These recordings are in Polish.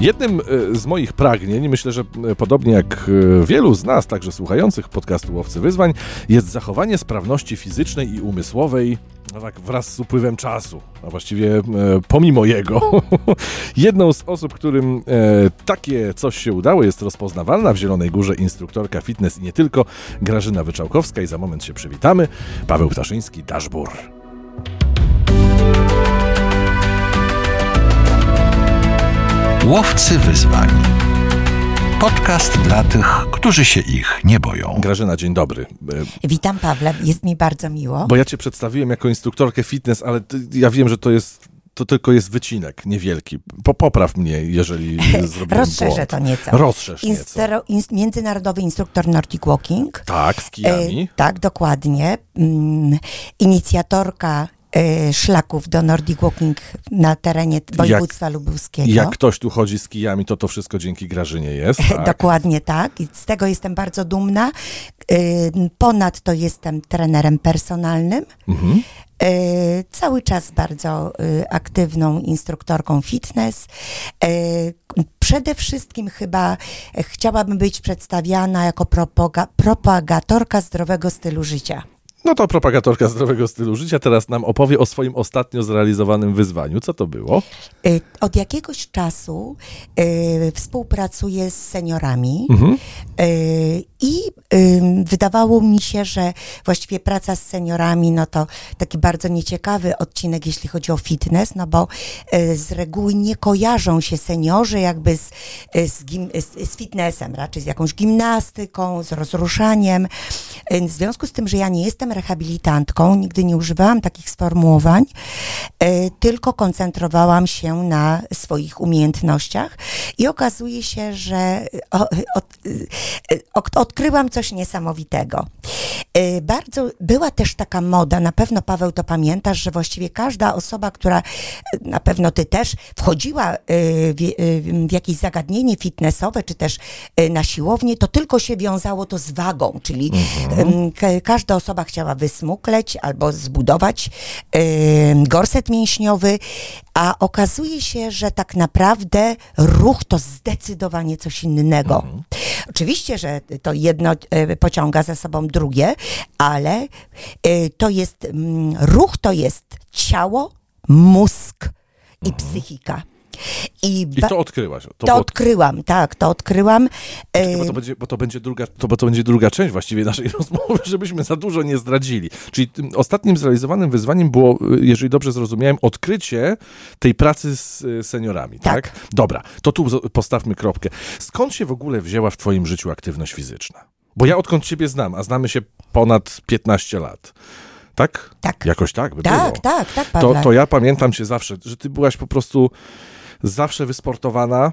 Jednym e, z moich pragnień, myślę, że e, podobnie jak e, wielu z nas, także słuchających podcastu Łowcy Wyzwań, jest zachowanie sprawności fizycznej i umysłowej no tak wraz z upływem czasu, a właściwie e, pomimo jego. Jedną z osób, którym e, takie coś się udało, jest rozpoznawalna w Zielonej Górze instruktorka fitness i nie tylko, Grażyna Wyczałkowska i za moment się przywitamy. Paweł Ptaszyński, Dashbur. Łowcy wyzwań. Podcast dla tych, którzy się ich nie boją. Grażyna, dzień dobry. Witam Pawle, jest mi bardzo miło. Bo ja cię przedstawiłem jako instruktorkę fitness, ale ty, ja wiem, że to jest to tylko jest wycinek niewielki. Po, popraw mnie, jeżeli zrobiłem Rozszerzę błąd. to nieco. Rozszerz nieco. Instero, in, międzynarodowy instruktor Nordic Walking. Tak, z kijami. E, tak, dokładnie. Mm, inicjatorka szlaków do Nordic Walking na terenie województwa lubuskiego. Jak ktoś tu chodzi z kijami, to to wszystko dzięki Grażynie jest. Tak? Dokładnie tak. I z tego jestem bardzo dumna. Y, Ponadto jestem trenerem personalnym. Mhm. Y, Cały czas bardzo aktywną instruktorką fitness. Przede wszystkim chyba chciałabym być przedstawiana jako propaga- propagatorka zdrowego stylu życia. No to propagatorka zdrowego stylu życia teraz nam opowie o swoim ostatnio zrealizowanym wyzwaniu. Co to było? Y, Od jakiegoś czasu y, współpracuję z seniorami Mhm. y, i wydawało mi się, że właściwie praca z seniorami no to taki bardzo nieciekawy odcinek, jeśli chodzi o fitness, no bo y, z reguły nie kojarzą się seniorzy jakby z, y, z, gim, z, z fitnessem, raczej z jakąś gimnastyką, z rozruszaniem. Y, W związku z tym, że ja nie jestem rehabilitantką, nigdy nie używałam takich sformułowań, y, tylko koncentrowałam się na swoich umiejętnościach i okazuje się, że o, od, y, y, od, odkryłam coś niesamowitego. Y, Bardzo była też taka moda, na pewno Paweł to pamiętasz, że właściwie każda osoba, która y, na pewno ty też wchodziła y, w, w jakieś zagadnienie fitnessowe, czy też na siłownię, to tylko się wiązało to z wagą, czyli ka- każda osoba chciała wysmukleć albo zbudować gorset mięśniowy, a okazuje się, że tak naprawdę ruch to zdecydowanie coś innego. Oczywiście, że to jedno e, pociąga za sobą drugie, ale e, to jest mm, ruch to jest ciało, mózg i psychika. I, I to odkryłaś. To to było- odkryłam, tak, to odkryłam. Bo to, będzie, bo, to będzie druga, to, bo to będzie druga część właściwie naszej rozmowy, żebyśmy za dużo nie zdradzili. Czyli ostatnim zrealizowanym wyzwaniem było, y, jeżeli dobrze zrozumiałem, odkrycie tej pracy z y, seniorami, tak? Tak. Dobra, to tu postawmy kropkę. Skąd się w ogóle wzięła w twoim życiu aktywność fizyczna? Bo ja odkąd ciebie znam, a znamy się ponad 15 lat. Tak? Tak. Jakoś tak by tak, było. tak, tak, To, Pawle. to ja pamiętam cię zawsze, że ty byłaś po prostu zawsze wysportowana,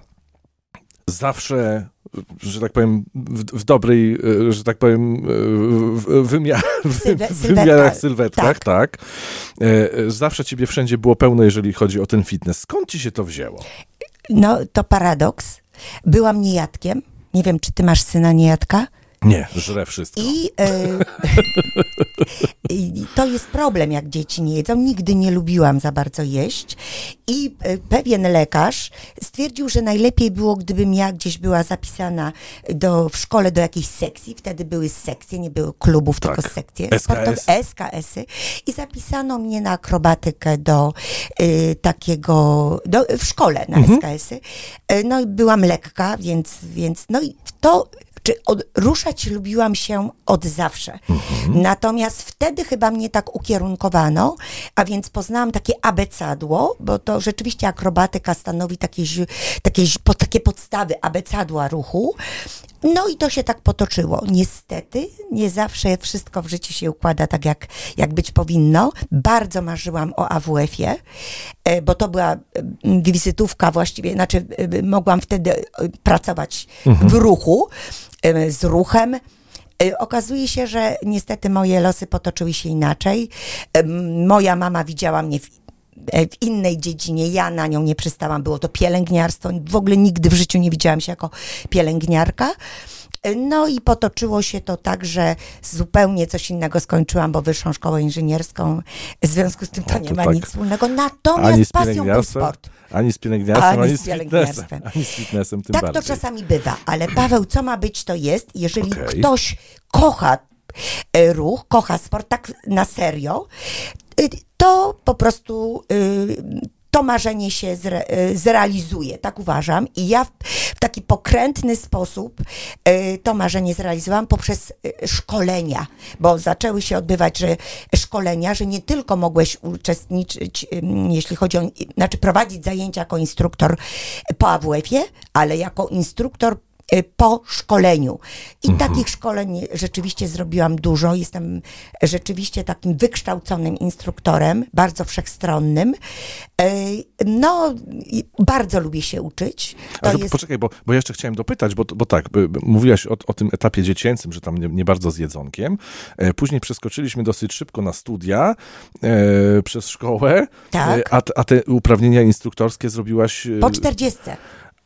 zawsze, że tak powiem, w, w dobrej, e, że tak powiem, e, w, wymiar, Sylwe- w wymiarach, sylwetka. sylwetkach, tak. E, e, Zawsze ciebie wszędzie było pełno, jeżeli chodzi o ten fitness. Skąd ci się to wzięło? No, to paradoks. Byłam niejadkiem. Nie wiem, czy ty masz syna niejadka? Nie, żre wszystko. I, I to jest problem, jak dzieci nie jedzą. Nigdy nie lubiłam za bardzo jeść. I e, pewien lekarz stwierdził, że najlepiej było, gdybym ja gdzieś była zapisana do, w szkole do jakiejś sekcji. Wtedy były sekcje, nie było klubów, Tak. tylko sekcje. SKS. sportowe, SKS-y. I zapisano mnie na akrobatykę do y, takiego, do, w szkole na SKS-y. Y, no i byłam lekka, więc, więc no i to czy od, ruszać lubiłam się od zawsze. Natomiast wtedy chyba mnie tak ukierunkowano, a więc poznałam takie abecadło, bo to rzeczywiście akrobatyka stanowi takie, takie, takie podstawy abecadła ruchu. No i to się tak potoczyło. Niestety nie zawsze wszystko w życiu się układa tak, jak, jak być powinno. Bardzo marzyłam o AWF-ie, e, bo to była mm, wizytówka właściwie, znaczy e, mogłam wtedy e, pracować w ruchu, z ruchem. E, Okazuje się, że niestety moje losy potoczyły się inaczej. Moja mama widziała mnie w, e, w innej dziedzinie, ja na nią nie przystałam, było to pielęgniarstwo. W ogóle nigdy w życiu nie widziałam się jako pielęgniarka. No i potoczyło się to tak, że zupełnie coś innego skończyłam, bo wyższą szkołę inżynierską. W związku z tym to O, nie to ma tak. nic wspólnego. Ani Natomiast z pasją był sport. ani z pielęgniarstwem, Ani ani z pielęgniarstwem. Ani z fitnessem tym Tak bardziej. to czasami bywa, ale Paweł, co ma być, to jest, jeżeli Okej. ktoś kocha e, ruch, kocha sport tak na serio, y, to po prostu y, to marzenie się zre, y, zrealizuje, tak uważam. I ja w, w taki pokrętny sposób y, to marzenie zrealizowałam poprzez y, szkolenia, bo zaczęły się odbywać że szkolenia, że nie tylko mogłeś uczestniczyć, jeśli chodzi o, znaczy prowadzić zajęcia jako instruktor po AWF-ie, ale jako instruktor po szkoleniu. I takich szkoleń rzeczywiście zrobiłam dużo. Jestem rzeczywiście takim wykształconym instruktorem, bardzo wszechstronnym. Y, No, bardzo lubię się uczyć. To Ale jest poczekaj, bo, bo jeszcze chciałem dopytać, bo, bo tak, mówiłaś o, o tym etapie dziecięcym, że tam nie, nie bardzo z jedzonkiem. E, później przeskoczyliśmy dosyć szybko na studia e, przez szkołę, Tak. e, a, a te uprawnienia instruktorskie zrobiłaś... e, po 40.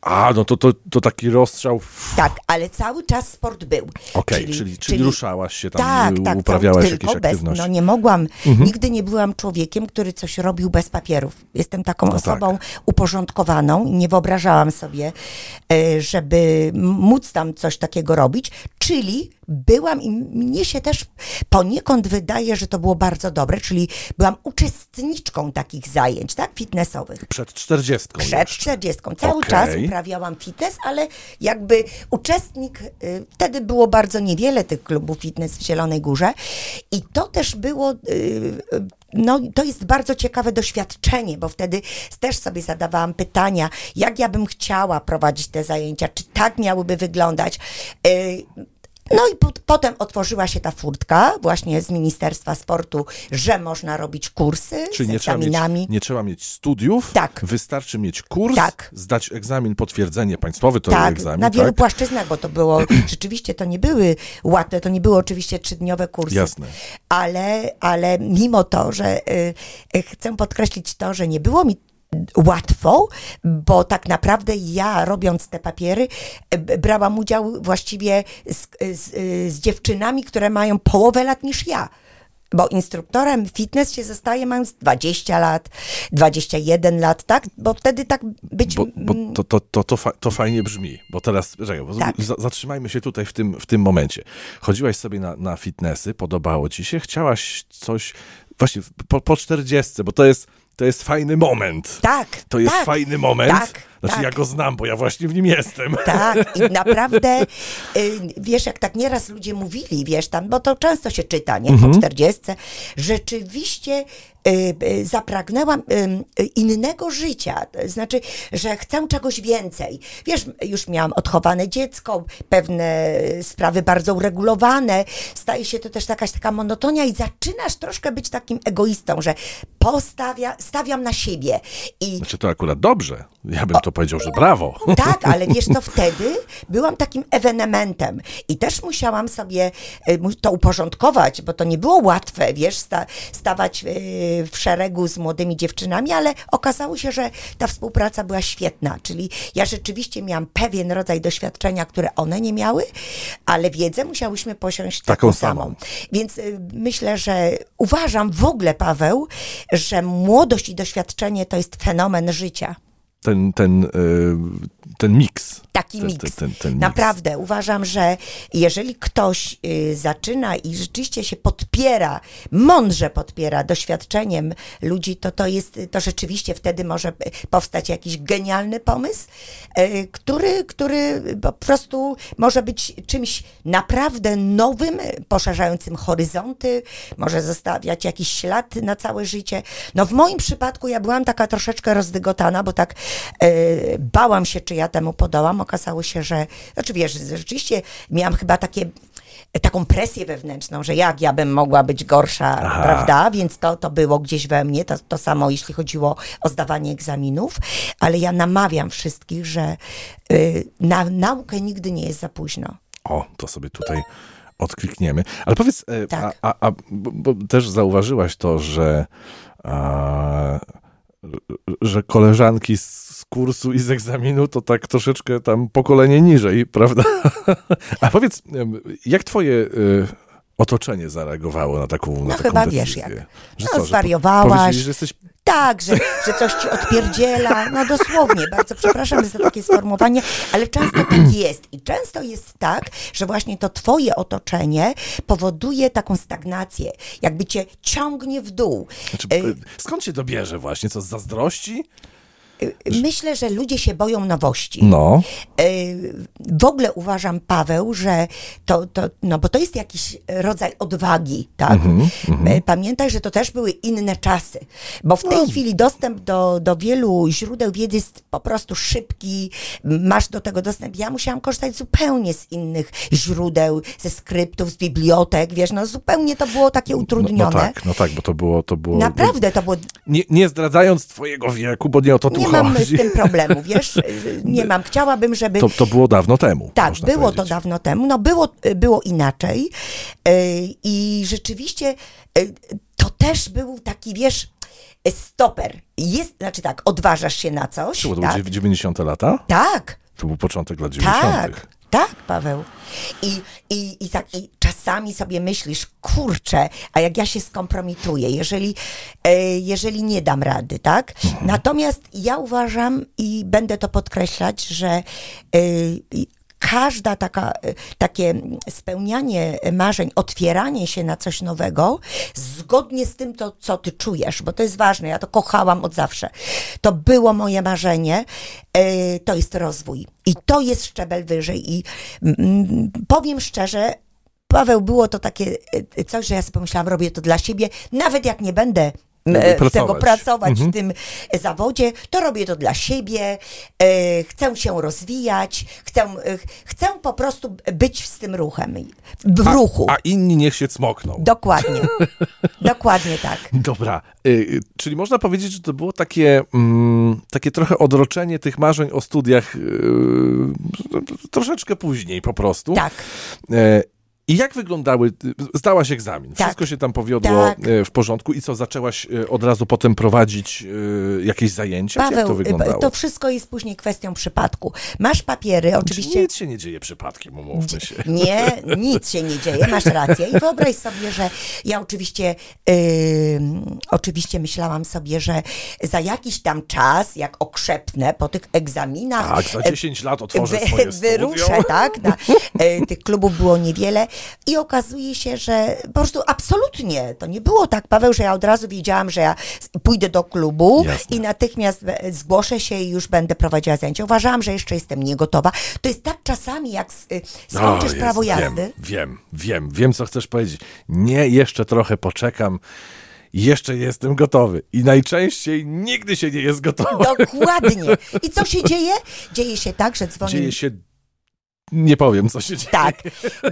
A, no to, to, to taki rozstrzał... Tak, ale cały czas sport był. Okej, czyli, czyli, ruszałaś się tam, tak, tak, uprawiałaś cały- jakieś bez, aktywności. Mhm. No nie mogłam, nigdy nie byłam człowiekiem, który coś robił bez papierów. Jestem taką No osobą uporządkowaną i nie wyobrażałam sobie, e, żeby móc tam coś takiego robić, czyli byłam i mnie się też poniekąd wydaje, że to było bardzo dobre, czyli byłam uczestniczką takich zajęć, tak, fitnessowych. Przed czterdziestką Przed. 40. Cały Okej. czas uprawiałam fitness, ale jakby uczestnik, y, wtedy było bardzo niewiele tych klubów fitness w Zielonej Górze i to też było, y, no to jest bardzo ciekawe doświadczenie, bo wtedy też sobie zadawałam pytania, jak ja bym chciała prowadzić te zajęcia, czy tak miałyby wyglądać. Y, no i po, potem otworzyła się ta furtka właśnie z Ministerstwa Sportu, że można robić kursy Czyli z nie trzeba, mieć, egzaminami. nie trzeba mieć studiów, Tak. wystarczy mieć kurs, Tak. zdać egzamin, potwierdzenie państwowy, to tak, egzamin, na wielu tak? płaszczyznach, bo to było, rzeczywiście to nie były łatwe, to nie były oczywiście trzydniowe kursy. Jasne. Ale, ale mimo to, że y, y, chcę podkreślić to, że nie było mi łatwo, bo tak naprawdę ja robiąc te papiery b- brałam udział właściwie z, z, y, z dziewczynami, które mają połowę lat niż ja. Bo instruktorem fitness się zostaje mając 20 lat, 21 lat, tak? Bo wtedy tak być... Bo, bo to, to, to, to, fa, to fajnie brzmi, bo teraz, czekaj, bo Tak. za, zatrzymajmy się tutaj w tym, w tym momencie. Chodziłaś sobie na, na fitnessy, podobało ci się, chciałaś coś, właśnie po, po 40, bo to jest, to jest fajny moment. Tak, To jest tak, fajny moment. tak, znaczy tak. ja go znam, bo ja właśnie w nim jestem. Tak, i naprawdę, y, wiesz, jak tak nieraz ludzie mówili, wiesz, tam, bo to często się czyta, nie, po 40, rzeczywiście y, y, zapragnęłam innego życia, znaczy, że chcę czegoś więcej. Wiesz, już miałam odchowane dziecko, pewne sprawy bardzo uregulowane, staje się to też jakaś taka monotonia i zaczynasz troszkę być takim egoistą, że postawia, stawiam na siebie i Znaczy to akurat dobrze. Ja bym to powiedział, że brawo. tak, ale wiesz, to wtedy byłam takim ewenementem i też musiałam sobie mu- to uporządkować, bo to nie było łatwe, wiesz, sta, stawać y, w szeregu z młodymi dziewczynami, ale okazało się, że ta współpraca była świetna, czyli ja rzeczywiście miałam pewien rodzaj doświadczenia, które one nie miały, ale wiedzę musiałyśmy posiąść taką, Taką samą. samą. Więc y, myślę, że uważam w ogóle, Paweł, że młodość i doświadczenie to jest fenomen życia. Ten, ten, y, ten miks. taki Ten- miks. ten- ten- ten miks. Naprawdę uważam, że jeżeli ktoś y, zaczyna i rzeczywiście się podpiera, mądrze podpiera doświadczeniem ludzi, to to jest, to rzeczywiście wtedy może powstać jakiś genialny pomysł, y, który, który po prostu może być czymś naprawdę nowym, poszerzającym horyzonty, może zostawiać jakiś ślad na całe życie. No w moim przypadku ja byłam taka troszeczkę rozdygotana, bo tak bałam się, czy ja temu podołam. Okazało się, że, znaczy wiesz, rzeczywiście miałam chyba takie taką presję wewnętrzną, że jak ja bym mogła być gorsza, Aha. prawda? Więc to, to było gdzieś we mnie, to, to samo jeśli chodziło o zdawanie egzaminów, ale ja namawiam wszystkich, że y, na naukę nigdy nie jest za późno. O, to sobie tutaj odklikniemy. Ale powiedz, e, Tak. a, a, a bo, bo też zauważyłaś to, że, a, że koleżanki z, kursu i z egzaminu, to tak troszeczkę tam pokolenie niżej, prawda? A powiedz, jak twoje y, otoczenie zareagowało na taką, na No taką chyba decyzję? wiesz jak. Że No, co, że zwariowałaś. Powiedzieli, że jesteś Tak, że, że coś ci odpierdziela, no dosłownie, bardzo przepraszam za takie sformułowanie, ale często tak jest. I często jest tak, że właśnie to twoje otoczenie powoduje taką stagnację, jakby cię ciągnie w dół. Znaczy, y, skąd się to bierze właśnie? Co, z zazdrości? Myślę, że ludzie się boją nowości. No. Y, W ogóle uważam, Paweł, że to, to, no bo to jest jakiś rodzaj odwagi, tak? Mhm, Y, Pamiętaj, że to też były inne czasy, bo w tej No. chwili dostęp do, do wielu źródeł wiedzy jest po prostu szybki, masz do tego dostęp. Ja musiałam korzystać zupełnie z innych źródeł, ze skryptów, z bibliotek, wiesz, no zupełnie to było takie No, no utrudnione. tak, no tak, bo to było... To było Naprawdę to było Nie, nie zdradzając twojego wieku, bo nie o to tu nie mam chodzi. z tym problemu, wiesz? Nie mam. Chciałabym, żeby. To, to było dawno temu. Tak, było to powiedzieć. dawno temu. No było, było inaczej. Yy, I rzeczywiście yy, to też był taki, wiesz, stoper. Jest, znaczy tak, odważasz się na coś. Czy to tak? były 90 lata? tak, To był początek lat 90. tak. Tak, Paweł. I, i, i tak i czasami sobie myślisz, kurczę, a jak ja się skompromituję, jeżeli, e, jeżeli nie dam rady, tak? Natomiast ja uważam i będę to podkreślać, że e, każda taka, e, takie spełnianie marzeń, otwieranie się na coś nowego, zgodnie z tym, to, co ty czujesz, bo to jest ważne, ja to kochałam od zawsze. To było moje marzenie, e, to jest rozwój. I to jest szczebel wyżej. I mm, powiem szczerze, Paweł, było to takie e, coś, że ja sobie pomyślałam, robię to dla siebie, nawet jak nie będę Pracować. tego pracować Mhm. w tym zawodzie, to robię to dla siebie, e, chcę się rozwijać, chcę, e, chcę po prostu być z tym ruchem, w ruchu. A inni niech się cmokną. Dokładnie. Dokładnie tak. Dobra, y, czyli można powiedzieć, że to było takie, mm, takie trochę odroczenie tych marzeń o studiach y, troszeczkę później po prostu. Tak. I jak wyglądały, zdałaś egzamin, Tak. wszystko się tam powiodło Tak. e, w porządku i co, zaczęłaś e, od razu potem prowadzić e, jakieś zajęcia? Czy jak to Paweł, wyglądało? to wszystko jest później kwestią przypadku. Masz papiery, oczywiście. Nic się nie dzieje przypadkiem, umówmy się. Nie, nic się nie dzieje, masz rację. I wyobraź sobie, że ja oczywiście, ym, oczywiście myślałam sobie, że za jakiś tam czas, jak okrzepnę po tych egzaminach, Tak, za 10 lat otworzę wy- swoje studio. wyruszę, tak? Na, e, tych klubów było niewiele i okazuje się, że po prostu absolutnie to nie było tak, Paweł, że ja od razu wiedziałam, że ja pójdę do klubu Jasne. i natychmiast zgłoszę się i już będę prowadziła zajęcia. Uważałam, że jeszcze jestem niegotowa. To jest tak czasami, jak y, skończysz O, prawo jazdy. Wiem, wiem, wiem, wiem, co chcesz powiedzieć. Nie, jeszcze trochę poczekam. Jeszcze jestem gotowy. I najczęściej nigdy się nie jest gotowy. Dokładnie. I co się dzieje? Dzieje się tak, że dzwoni Dzieje się... Nie powiem, co się dzieje. Tak.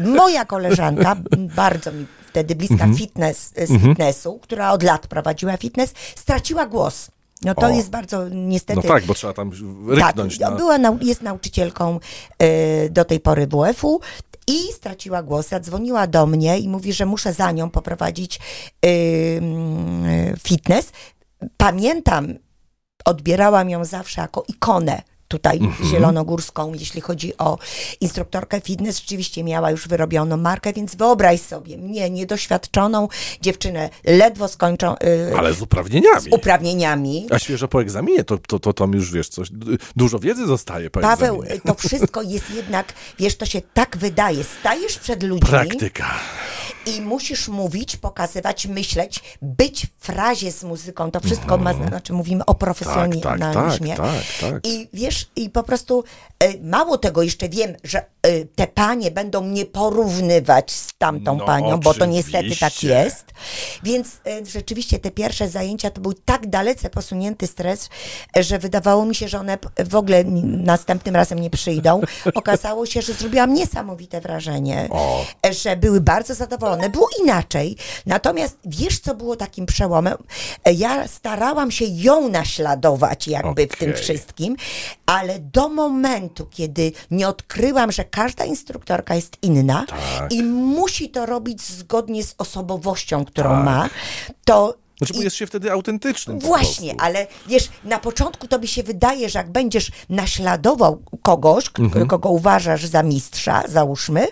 Moja koleżanka, bardzo mi wtedy bliska Mhm. fitness, z fitnessu, która od lat prowadziła fitness, straciła głos. No to O. jest bardzo niestety. No tak, bo trzeba tam ryknąć tak, na... była nau- jest nauczycielką e, do tej pory WF-u i straciła głos. Zadzwoniła do mnie i mówi, że muszę za nią poprowadzić e, mm, fitness. Pamiętam, odbierałam ją zawsze jako ikonę tutaj Mhm. zielonogórską, jeśli chodzi o instruktorkę fitness, rzeczywiście miała już wyrobioną markę, więc wyobraź sobie mnie, niedoświadczoną dziewczynę, ledwo skończą y, Ale z uprawnieniami. z uprawnieniami. A świeżo po egzaminie, to, to, to tam już wiesz coś, du- dużo wiedzy zostaje po Paweł, egzaminie. to wszystko jest jednak, wiesz, to się tak wydaje. Stajesz przed ludźmi Praktyka. i musisz mówić, pokazywać, myśleć, być w frazie z muzyką. To wszystko ma, znaczy mówimy o Tak, tak, profesjonalizmie. tak, tak, tak. I wiesz, i po prostu e, mało tego jeszcze wiem, że te panie będą mnie porównywać z tamtą No, panią, bo to niestety tak oczywiście. jest. Więc e, rzeczywiście te pierwsze zajęcia to był tak dalece posunięty stres, że wydawało mi się, że one w ogóle następnym razem nie przyjdą. Okazało się, że zrobiłam niesamowite wrażenie, O. że były bardzo zadowolone. Było inaczej. Natomiast wiesz, co było takim przełomem? Ja starałam się ją naśladować jakby w tym wszystkim, ale do momentu, kiedy nie odkryłam, że każda instruktorka jest inna Tak. i musi to robić zgodnie z osobowością, którą Tak. ma, to Znaczy, bo jest się wtedy autentycznym. Właśnie, ale wiesz, na początku to by się wydaje, że jak będziesz naśladował kogoś, Mhm. kogo uważasz za mistrza, załóżmy,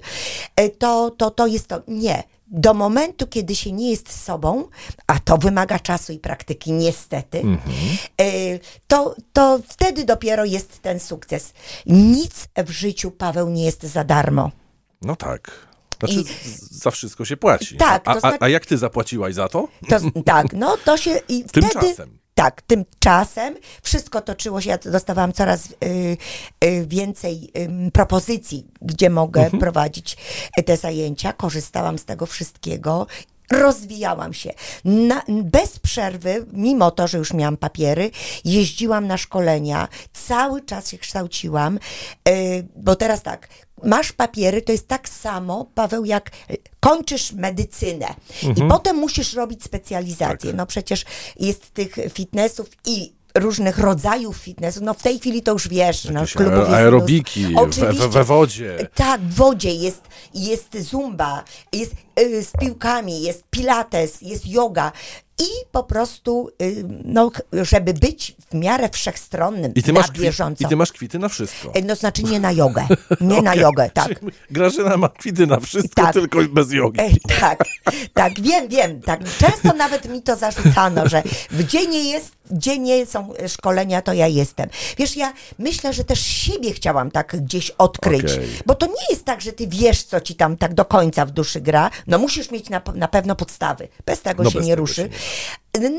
e, to, to, to jest to. Nie. Do momentu, kiedy się nie jest sobą, a to wymaga czasu i praktyki, niestety, Mhm. e, to, to wtedy dopiero jest ten sukces. Nic w życiu, Paweł, nie jest za darmo. No tak. Znaczy, I- za wszystko się płaci. Tak, a, to znaczy- a, a jak ty zapłaciłaś za to? To, tak, no to się i wtedy... Tymczasem. Tak, tymczasem wszystko toczyło się, ja dostawałam coraz y, y, więcej ym, propozycji, gdzie mogę Mhm. prowadzić y, te zajęcia. Korzystałam z tego wszystkiego. Rozwijałam się. Na, bez przerwy, mimo to, że już miałam papiery, jeździłam na szkolenia, cały czas się kształciłam, y, bo teraz tak, masz papiery, to jest tak samo, Paweł, jak kończysz medycynę i potem musisz robić specjalizację. No przecież jest tych fitnessów i różnych rodzajów fitnessu. No w tej chwili to już wiesz, no Jakieś klubów jest aerobiki we, we wodzie. Tak, w wodzie jest, jest zumba, jest y, z piłkami, jest pilates, jest yoga. I po prostu, y, no, żeby być w miarę wszechstronnym, I ty, na masz bieżąco. I ty masz kwity na wszystko. Y, No znaczy nie na jogę, nie na jogę, tak. Czyli Grażyna ma kwity na wszystko, Tak. tylko bez jogi. Ej, tak, tak, wiem, wiem, tak. Często nawet mi to zarzucano, że gdzie nie jest, gdzie nie są szkolenia, to ja jestem. Wiesz, ja myślę, że też siebie chciałam tak gdzieś odkryć, Okej. bo to nie jest tak, że ty wiesz, co ci tam tak do końca w duszy gra, no musisz mieć na, na pewno podstawy, bez tego No się bez nie ruszy. się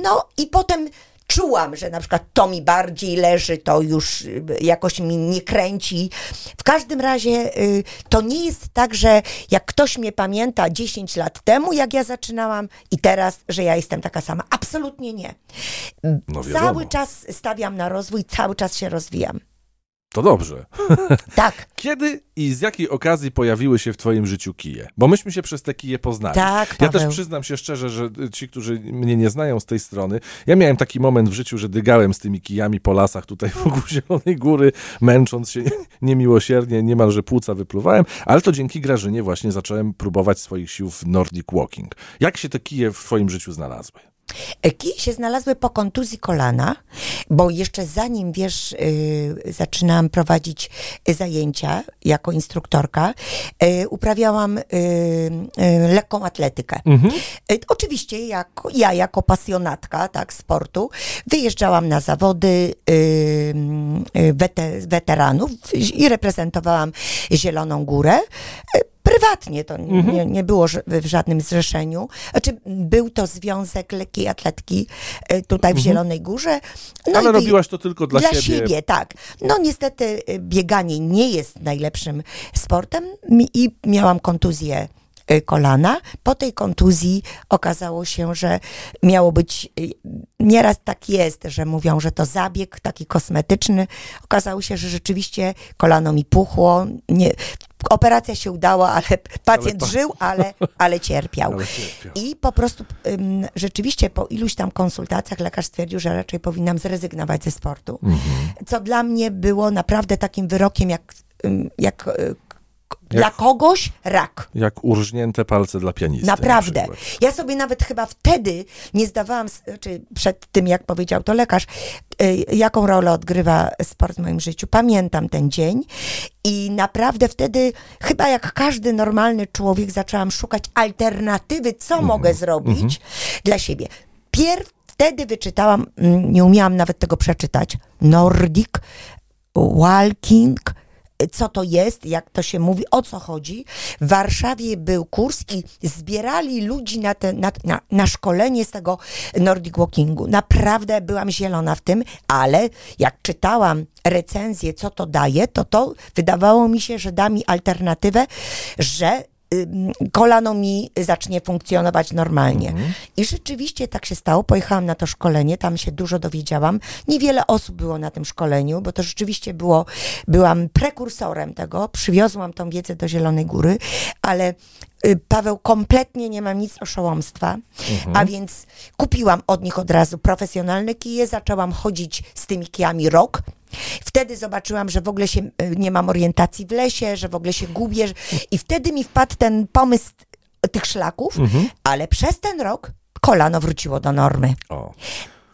No i potem czułam, że na przykład to mi bardziej leży, to już y, jakoś mi nie kręci. W każdym razie y, to nie jest tak, że jak ktoś mnie pamięta 10 lat temu, jak ja zaczynałam i teraz, że ja jestem taka sama. Absolutnie nie. No cały czas stawiam na rozwój, cały czas się rozwijam. To dobrze. Tak, Kiedy i z jakiej okazji pojawiły się w twoim życiu kije? Bo myśmy się przez te kije poznali. Tak, Ja Paweł. też przyznam się szczerze, że ci, którzy mnie nie znają z tej strony, ja miałem taki moment w życiu, że dygałem z tymi kijami po lasach tutaj wokół Zielonej Góry, męcząc się niemiłosiernie, niemalże płuca wypluwałem, ale to dzięki Grażynie właśnie zacząłem próbować swoich sił w Nordic Walking. Jak się te kije w twoim życiu znalazły? Kije się znalazły po kontuzji kolana, bo jeszcze zanim, wiesz, y, zaczynałam prowadzić zajęcia jako instruktorka, y, uprawiałam y, y, lekką atletykę. Y, Oczywiście jako, ja jako pasjonatka tak, sportu wyjeżdżałam na zawody wete, weteranów i reprezentowałam Zieloną Górę. Prywatnie to nie, nie było w żadnym zrzeszeniu. Znaczy, był to Związek Lekkiej Atletki y, tutaj w Zielonej Górze. No Ale robiłaś to tylko dla, dla siebie. siebie, tak. No niestety y, bieganie nie jest najlepszym sportem i miałam kontuzję y, kolana. Po tej kontuzji okazało się, że miało być, nieraz tak jest, że mówią, że to zabieg taki kosmetyczny. Okazało się, że rzeczywiście kolano mi puchło. Nie, operacja się udała, ale pacjent Ale pa- żył, ale, ale cierpiał. Ale cierpiał. I po prostu ym, rzeczywiście po iluś tam konsultacjach lekarz stwierdził, że raczej powinnam zrezygnować ze sportu. Mhm. Co dla mnie było naprawdę takim wyrokiem, jak, ym, jak, y, k- dla kogoś rak. Jak urżnięte palce dla pianisty. na Naprawdę. przykład. Ja sobie nawet chyba wtedy nie zdawałam, czy przed tym, jak powiedział to lekarz, y, jaką rolę odgrywa sport w moim życiu. Pamiętam ten dzień i naprawdę wtedy, chyba jak każdy normalny człowiek, zaczęłam szukać alternatywy, co Mhm. mogę zrobić dla siebie. Pierw wtedy wyczytałam, mm, nie umiałam nawet tego przeczytać, Nordic Walking, co to jest, jak to się mówi, o co chodzi. W Warszawie był kurs i zbierali ludzi na, te, na, na, na szkolenie z tego Nordic Walkingu. Naprawdę byłam zielona w tym, ale jak czytałam recenzję, co to daje, to to wydawało mi się, że da mi alternatywę, że kolano mi zacznie funkcjonować normalnie. I rzeczywiście tak się stało. Pojechałam na to szkolenie, tam się dużo dowiedziałam. Niewiele osób było na tym szkoleniu, bo to rzeczywiście było, byłam prekursorem tego, przywiozłam tą wiedzę do Zielonej Góry, ale y, Paweł, kompletnie nie mam nic oszołomstwa, a więc kupiłam od nich od razu profesjonalne kije, zaczęłam chodzić z tymi kijami rok. Wtedy zobaczyłam, że w ogóle się y, nie mam orientacji w lesie, że w ogóle się gubię. I wtedy mi wpadł ten pomysł tych szlaków, ale przez ten rok kolano wróciło do normy. O.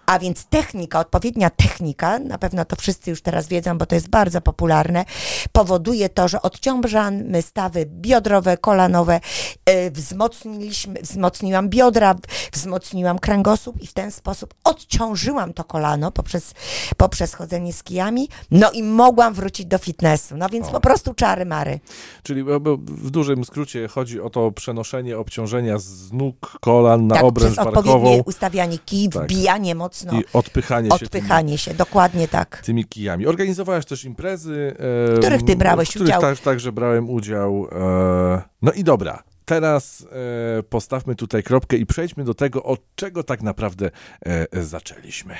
A więc technika, odpowiednia technika, na pewno to wszyscy już teraz wiedzą, bo to jest bardzo popularne, powoduje to, że odciążamy stawy biodrowe, kolanowe, e, wzmocniliśmy, wzmocniłam biodra, wzmocniłam kręgosłup i w ten sposób odciążyłam to kolano poprzez, poprzez chodzenie z kijami, no i mogłam wrócić do fitnessu. No więc O. po prostu czary mary. Czyli w dużym skrócie chodzi o to przenoszenie obciążenia z nóg, kolan na tak, obręcz przez odpowiednie barkową ustawianie kij, Tak. wbijanie mocno, i odpychanie się tymi, odpychanie się, dokładnie tak. tymi kijami. Organizowałaś też imprezy, e, W których ty brałeś w których udział. Tak, także brałem udział. E, no i dobra. Teraz e, postawmy tutaj kropkę i przejdźmy do tego, od czego tak naprawdę e, zaczęliśmy.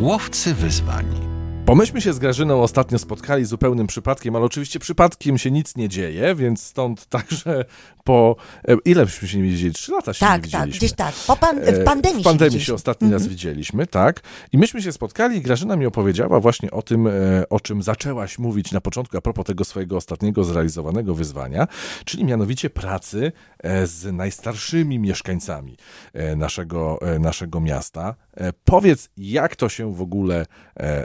Łowcy wyzwań. Bo myśmy się z Grażyną ostatnio spotkali zupełnym przypadkiem, ale oczywiście przypadkiem się nic nie dzieje, więc stąd także po... E, ile byśmy się nie widzieli? Trzy lata się nie Tak, widzieliśmy. tak, gdzieś tak. Po pan, w E, pandemii W pandemii się, widzieliśmy. ostatni raz Mhm. widzieliśmy, tak. I myśmy się spotkali i Grażyna mi opowiedziała właśnie o tym, e, o czym zaczęłaś mówić na początku a propos tego swojego ostatniego zrealizowanego wyzwania, czyli mianowicie pracy z najstarszymi mieszkańcami naszego, naszego miasta. Powiedz, jak to się w ogóle e,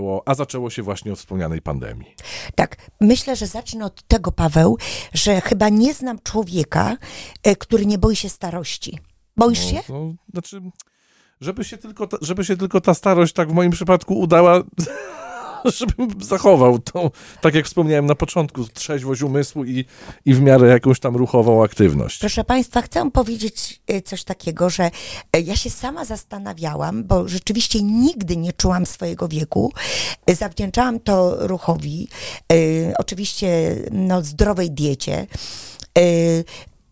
zaczęło, a zaczęło się właśnie od wspomnianej pandemii. Tak, myślę, że zacznę od tego, Paweł, że chyba nie znam człowieka, e, który nie boi się starości. Boisz się? No, no, znaczy, żeby się, tylko ta, żeby się tylko ta starość tak w moim przypadku udała, żebym zachował tą, tak jak wspomniałem na początku, trzeźwość umysłu i, i w miarę jakąś tam ruchową aktywność. Proszę Państwa, chcę powiedzieć e, coś takiego, że e, ja się sama zastanawiałam, bo rzeczywiście nigdy nie czułam swojego wieku. E, Zawdzięczałam to ruchowi, oczywiście no, zdrowej diecie.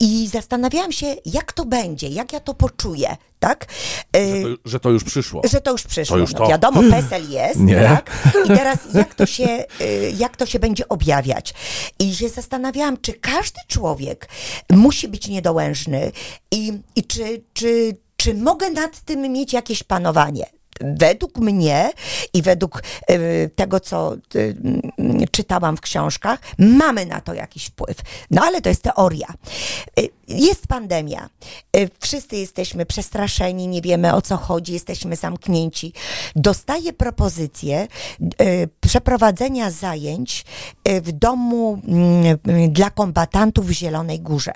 I zastanawiałam się, jak to będzie, jak ja to poczuję, tak? Że to, że to już przyszło. że to już przyszło. To już no, to. Wiadomo, PESEL jest, Nie. tak? I teraz jak to, się, y, jak to się będzie objawiać? I się zastanawiałam, czy każdy człowiek musi być niedołężny i, i czy, czy, czy mogę nad tym mieć jakieś panowanie? Według mnie i według y, tego, co y, mm, czytałam w książkach, mamy na to jakiś wpływ. No ale to jest teoria. Y, jest pandemia. Wszyscy jesteśmy przestraszeni, nie wiemy o co chodzi, jesteśmy zamknięci. Dostaję propozycję przeprowadzenia zajęć w domu mm, dla kombatantów w Zielonej Górze.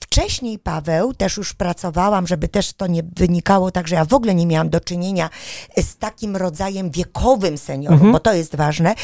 Wcześniej, Paweł, też już pracowałam, żeby też to nie wynikało tak, że ja w ogóle nie miałam do czynienia z takim rodzajem wiekowym seniorów, bo to jest ważne.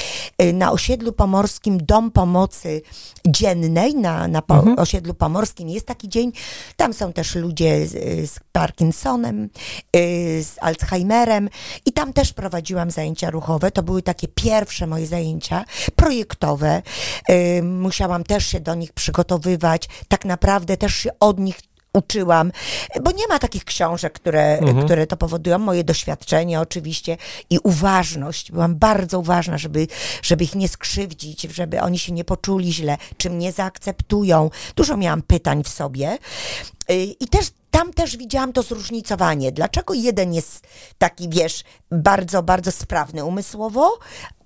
Y, Na osiedlu pomorskim Dom Pomocy Dziennej, na, na po, osiedlu pomorskim jest taki dzień. Tam są też ludzie z, z Parkinsonem, y, z Alzheimerem i tam też prowadziłam zajęcia ruchowe. To były takie pierwsze moje zajęcia projektowe. Y, Musiałam też się do nich przygotowywać. Tak naprawdę też się od nich uczyłam, bo nie ma takich książek, które, które to powodują. Moje doświadczenie oczywiście i uważność. Byłam bardzo uważna, żeby, żeby ich nie skrzywdzić, żeby oni się nie poczuli źle, czy mnie zaakceptują. Dużo miałam pytań w sobie. Y, I też tam też widziałam to zróżnicowanie. Dlaczego jeden jest taki, wiesz, bardzo, bardzo sprawny umysłowo,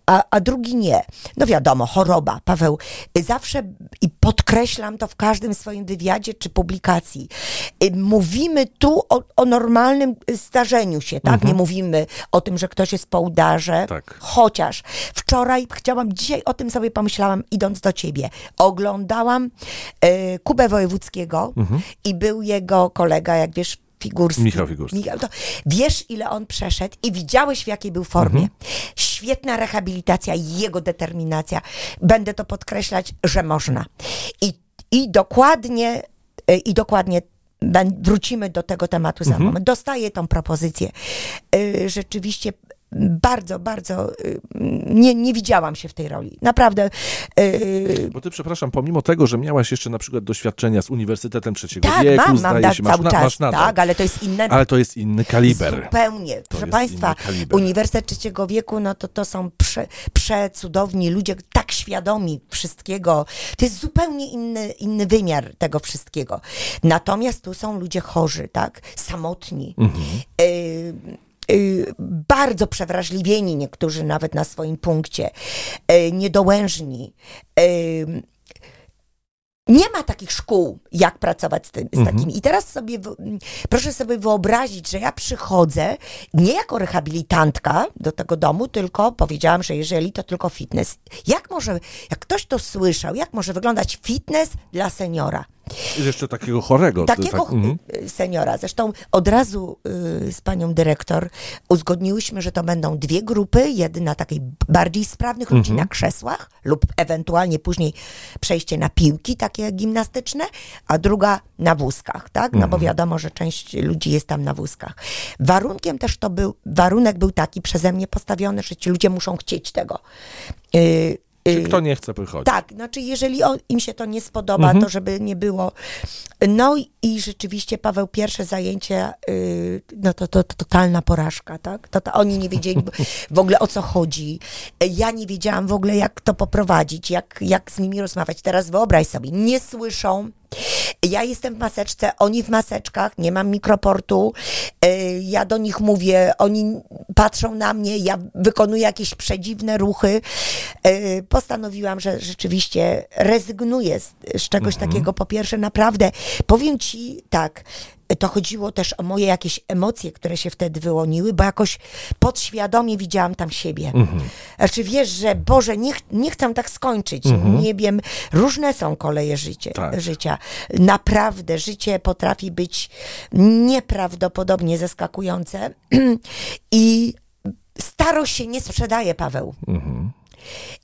a, a drugi nie. No wiadomo, choroba, Paweł. y, Zawsze i podkreślam to w każdym swoim wywiadzie czy publikacji. y, Mówimy tu o, o normalnym y, starzeniu się, tak? Nie mówimy o tym, że ktoś jest po udarze. Tak. Chociaż wczoraj chciałam, dzisiaj o tym sobie pomyślałam, idąc do ciebie. Oglądałam y, Kubę Wojewódzkiego i był jego kolega, jak wiesz, Figurski. Michał Figurski. Michał, to wiesz, ile on przeszedł i widziałeś, w jakiej był formie. Świetna rehabilitacja, jego determinacja. Będę to podkreślać, że można. I, i dokładnie, y, i dokładnie wrócimy do tego tematu za moment. Dostaję tą propozycję. Y, Rzeczywiście bardzo, bardzo y, nie, nie widziałam się w tej roli. Naprawdę. y, Bo ty, przepraszam, pomimo tego, że miałaś jeszcze na przykład doświadczenia z Uniwersytetem Trzeciego tak, Wieku, mam, mam zdaje da, się, masz, cały na, czas, masz nadal. tak, ale to jest inne Ale to jest inny kaliber. Zupełnie. Proszę jest Państwa. Uniwersytet Trzeciego Wieku, no to to są prze, przecudowni ludzie, tak świadomi wszystkiego. To jest zupełnie inny, inny wymiar tego wszystkiego. Natomiast tu są ludzie chorzy, tak? Samotni. Y, y, bardzo przewrażliwieni niektórzy nawet na swoim punkcie, y, niedołężni. Y, nie ma takich szkół, jak pracować z, tym, z takimi. I teraz sobie, proszę sobie wyobrazić, że ja przychodzę nie jako rehabilitantka do tego domu, tylko powiedziałam, że jeżeli to tylko fitness. Jak może, jak ktoś to słyszał, jak może wyglądać fitness dla seniora? Jeszcze takiego chorego. Takiego tak, mhm. y, seniora. Zresztą od razu y, z panią dyrektor uzgodniłyśmy, że to będą dwie grupy. Jedna takiej bardziej sprawnych ludzi Mhm. na krzesłach lub ewentualnie później przejście na piłki takie gimnastyczne, a druga na wózkach, tak? No Mhm. bo wiadomo, że część ludzi jest tam na wózkach. Warunkiem też to był, warunek był taki przeze mnie postawiony, że ci ludzie muszą chcieć tego. Y, Czy kto nie chce przychodzić? tak, znaczy jeżeli on, im się to nie spodoba, Mhm. to żeby nie było. No i, i rzeczywiście Paweł pierwsze zajęcie, y, no to, to, to totalna porażka, tak? To, to oni nie wiedzieli w ogóle o co chodzi. Ja nie wiedziałam w ogóle jak to poprowadzić, jak, jak z nimi rozmawiać. Teraz wyobraź sobie, nie słyszą. Ja jestem w maseczce, oni w maseczkach, nie mam mikroportu. y, Ja do nich mówię, oni patrzą na mnie, ja wykonuję jakieś przedziwne ruchy. Y, Postanowiłam, że rzeczywiście rezygnuję z, z czegoś takiego. Po pierwsze, naprawdę, powiem ci tak, to chodziło też o moje jakieś emocje, które się wtedy wyłoniły, bo jakoś podświadomie widziałam tam siebie. Znaczy wiesz, że Boże, nie, ch- nie chcę tak skończyć. Nie wiem, różne są koleje życie, Tak. życia. Naprawdę, życie potrafi być nieprawdopodobnie zaskakujące i starość się nie sprzedaje, Paweł.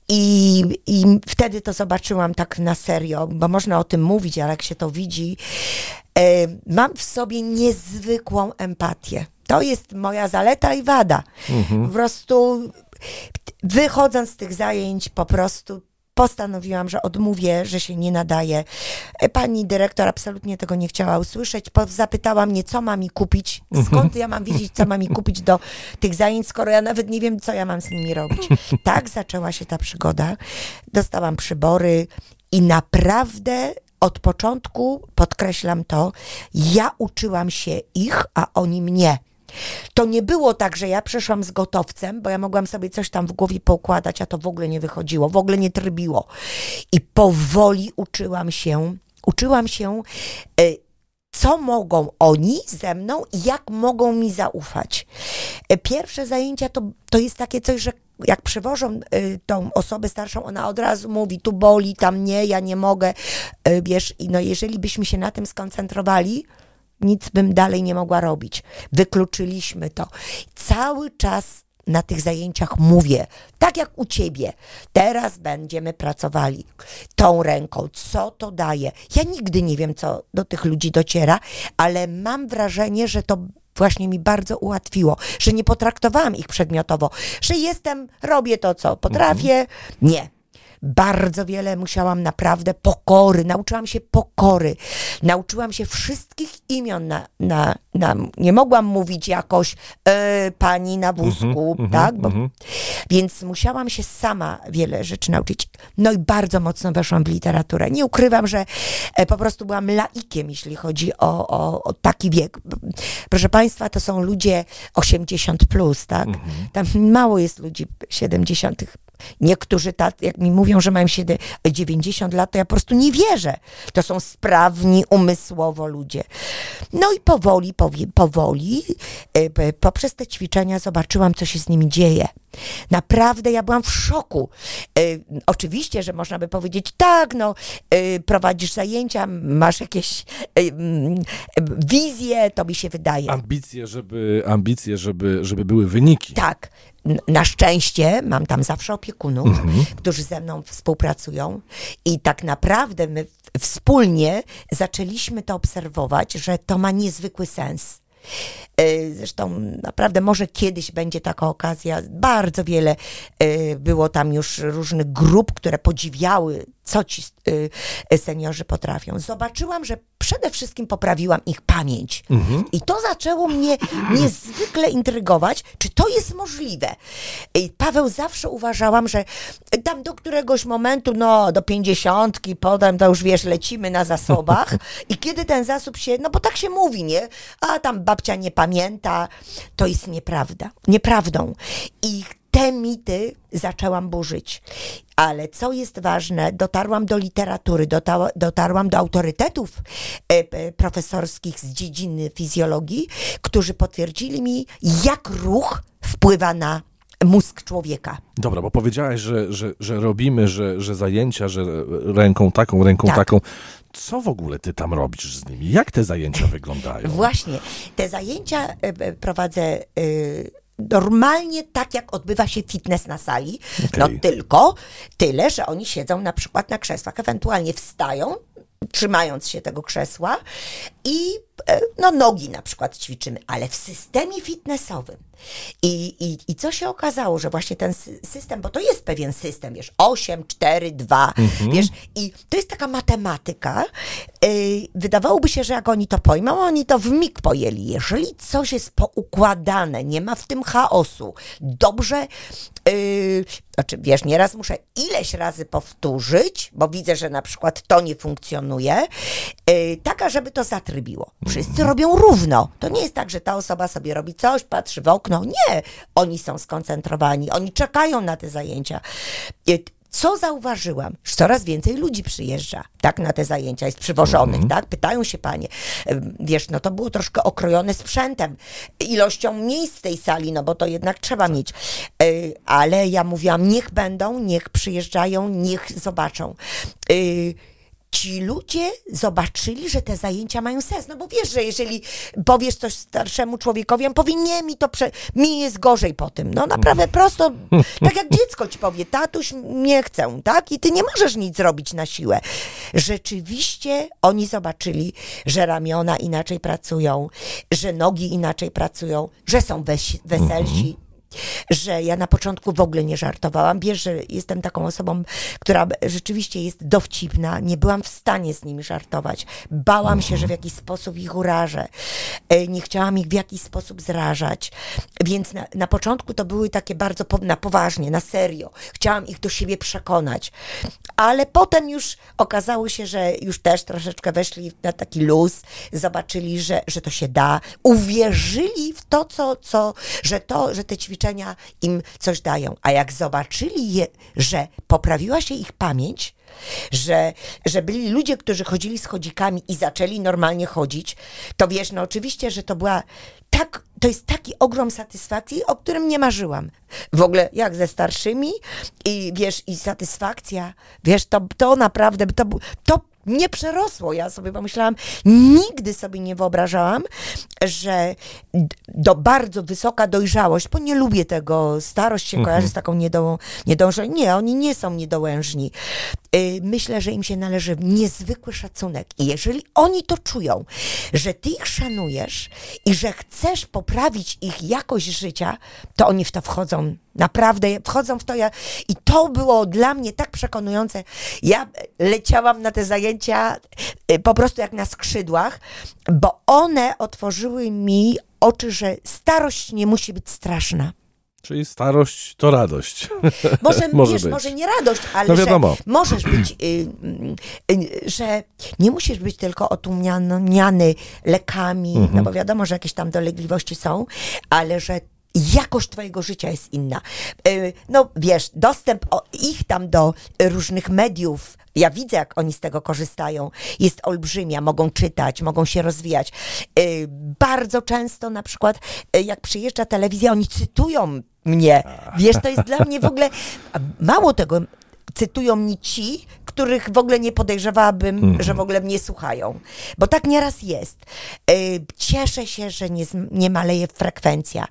I, I wtedy to zobaczyłam tak na serio, bo można o tym mówić, ale jak się to widzi, e, mam w sobie niezwykłą empatię. To jest moja zaleta i wada. Po prostu wychodząc z tych zajęć, po prostu postanowiłam, że odmówię, że się nie nadaje. E, Pani dyrektor absolutnie tego nie chciała usłyszeć. Zapytała mnie, co ma mi kupić, skąd ja mam wiedzieć, co ma mi kupić do tych zajęć, skoro ja nawet nie wiem, co ja mam z nimi robić. Tak zaczęła się ta przygoda. Dostałam przybory i naprawdę od początku, podkreślam to, ja uczyłam się ich, a oni mnie. To nie było tak, że ja przyszłam z gotowcem, bo ja mogłam sobie coś tam w głowie poukładać, a to w ogóle nie wychodziło, w ogóle nie trybiło. I powoli uczyłam się, uczyłam się, y, co mogą oni ze mną i jak mogą mi zaufać. Y, Pierwsze zajęcia to, to jest takie coś, że jak przywożą y, tą osobę starszą, ona od razu mówi, tu boli, tam nie, ja nie mogę, wiesz, i no jeżeli byśmy się na tym skoncentrowali, nic bym dalej nie mogła robić. Wykluczyliśmy to. Cały czas na tych zajęciach mówię, tak jak u ciebie, teraz będziemy pracowali tą ręką, co to daje. Ja nigdy nie wiem, co do tych ludzi dociera, ale mam wrażenie, że to właśnie mi bardzo ułatwiło, że nie potraktowałam ich przedmiotowo, że jestem, robię to, co potrafię. Nie. Bardzo wiele musiałam naprawdę pokory, nauczyłam się pokory, nauczyłam się wszystkich imion na, na, na nie mogłam mówić jakoś e, pani na wózku, tak? Bo, Więc musiałam się sama wiele rzeczy nauczyć. No i bardzo mocno weszłam w literaturę. Nie ukrywam, że e, po prostu byłam laikiem, jeśli chodzi o, o, o taki wiek. Proszę Państwa, to są ludzie 80 plus, tak? Tam mało jest ludzi 70. Niektórzy, tak, jak mi mówią, że mają siedem- 90 lat, to ja po prostu nie wierzę. To są sprawni umysłowo ludzie. No i powoli, powoli, e, poprzez te ćwiczenia zobaczyłam, co się z nimi dzieje. Naprawdę ja byłam w szoku. E, oczywiście, że można by powiedzieć, tak, no, e, prowadzisz zajęcia, masz jakieś wizje, to mi się wydaje. Ambicje, żeby, ambicje żeby, żeby były wyniki. Tak. Na szczęście mam tam zawsze opiekunów, Mhm. którzy ze mną współpracują i tak naprawdę my wspólnie zaczęliśmy to obserwować, że to ma niezwykły sens. E, Zresztą naprawdę może kiedyś będzie taka okazja. Bardzo wiele e, było tam już różnych grup, które podziwiały, co ci e, seniorzy potrafią. Zobaczyłam, że przede wszystkim poprawiłam ich pamięć. I to zaczęło mnie niezwykle intrygować, czy to jest możliwe. I Paweł zawsze uważałam, że tam do któregoś momentu, no do pięćdziesiątki, potem to już wiesz, lecimy na zasobach i kiedy ten zasób się, no bo tak się mówi, nie? A tam babcia nie pamięta, to jest nieprawda, nieprawdą. I te mity zaczęłam burzyć. Ale co jest ważne, dotarłam do literatury, dota- dotarłam do autorytetów e, profesorskich z dziedziny fizjologii, którzy potwierdzili mi, jak ruch wpływa na mózg człowieka. Dobra, bo powiedziałaś, że, że, że robimy, że, że zajęcia, że ręką taką, ręką Tak. taką. Co w ogóle ty tam robisz z nimi? Jak te zajęcia wyglądają? Właśnie. Te zajęcia e, prowadzę e, normalnie tak, jak odbywa się fitness na sali. No Okej. tylko tyle, że oni siedzą na przykład na krzesłach, ewentualnie wstają, trzymając się tego krzesła i e, no, nogi na przykład ćwiczymy, ale w systemie fitnessowym. I, i, I co się okazało, że właśnie ten sy- system, bo to jest pewien system, wiesz, 8, 4, 2, wiesz, i to jest taka matematyka. Yy, wydawałoby się, że jak oni to pojmą, oni to w mig pojęli. Jeżeli coś jest poukładane, nie ma w tym chaosu, dobrze, yy, znaczy wiesz, nieraz muszę ileś razy powtórzyć, bo widzę, że na przykład to nie funkcjonuje, yy, taka, żeby to zatrybiło. Wszyscy robią równo. To nie jest tak, że ta osoba sobie robi coś, patrzy w okno. Nie, oni są skoncentrowani, oni czekają na te zajęcia. Yy, co zauważyłam? Że coraz więcej ludzi przyjeżdża, tak, na te zajęcia, jest przywożonych, tak? Pytają się panie. Ym, Wiesz, no to było troszkę okrojone sprzętem, ilością miejsc w tej sali, no bo to jednak trzeba mieć. Yy, ale ja mówiłam, niech będą, niech przyjeżdżają, niech zobaczą. Ci ludzie zobaczyli, że te zajęcia mają sens. No bo wiesz, że jeżeli powiesz coś starszemu człowiekowi, on powie, nie, mi to prze... mi jest gorzej po tym. No naprawdę prosto, tak jak dziecko ci powie, tatuś, nie chcę, tak? I ty nie możesz nic zrobić na siłę. Rzeczywiście oni zobaczyli, że ramiona inaczej pracują, że nogi inaczej pracują, że są weś- weselsi że ja na początku w ogóle nie żartowałam. Wiesz, że jestem taką osobą, która rzeczywiście jest dowcipna. Nie byłam w stanie z nimi żartować. Bałam się, że w jakiś sposób ich urażę. E, Nie chciałam ich w jakiś sposób zrażać. Więc na, na początku to były takie bardzo po, na poważnie, na serio. Chciałam ich do siebie przekonać. Ale potem już okazało się, że już też troszeczkę weszli na taki luz, zobaczyli, że, że to się da, uwierzyli w to, co, co, że to, że te ćwiczenia im coś dają. A jak zobaczyli, je, że poprawiła się ich pamięć, że, że byli ludzie, którzy chodzili z chodzikami i zaczęli normalnie chodzić, to wiesz, no oczywiście, że to była tak, to jest taki ogrom satysfakcji, o którym nie marzyłam. W ogóle jak ze starszymi i wiesz, i satysfakcja, wiesz, to, to naprawdę, to, to nie przerosło. Ja sobie pomyślałam, nigdy sobie nie wyobrażałam, że do bardzo wysoka dojrzałość, bo nie lubię tego, starość się kojarzy z taką niedo, niedążą. Nie, oni nie są niedołężni. Y, Myślę, że im się należy niezwykły szacunek. I jeżeli oni to czują, że ty ich szanujesz i że chcesz poprawić ich jakość życia, to oni w to wchodzą. Naprawdę wchodzą w to. Ja, I to było dla mnie tak przekonujące. Ja leciałam na te zajęcia y, po prostu jak na skrzydłach, bo one otworzyły mi oczy, że starość nie musi być straszna. Czyli starość to radość. Może, Może wiesz, być. może nie radość, ale No wiadomo. że możesz być, y, y, y, że nie musisz być tylko otłumiany lekami, Mhm. no bo wiadomo, że jakieś tam dolegliwości są, ale że jakość twojego życia jest inna. Y, No wiesz, dostęp ich tam do różnych mediów, ja widzę, jak oni z tego korzystają, jest olbrzymia, mogą czytać, mogą się rozwijać. Y, Bardzo często na przykład, y, jak przyjeżdża telewizja, oni cytują mnie. Wiesz, to jest dla mnie w ogóle, mało tego, cytują mnie ci, których w ogóle nie podejrzewałabym, że w ogóle mnie słuchają. Bo tak nieraz jest. Y, Cieszę się, że nie, nie maleje frekwencja.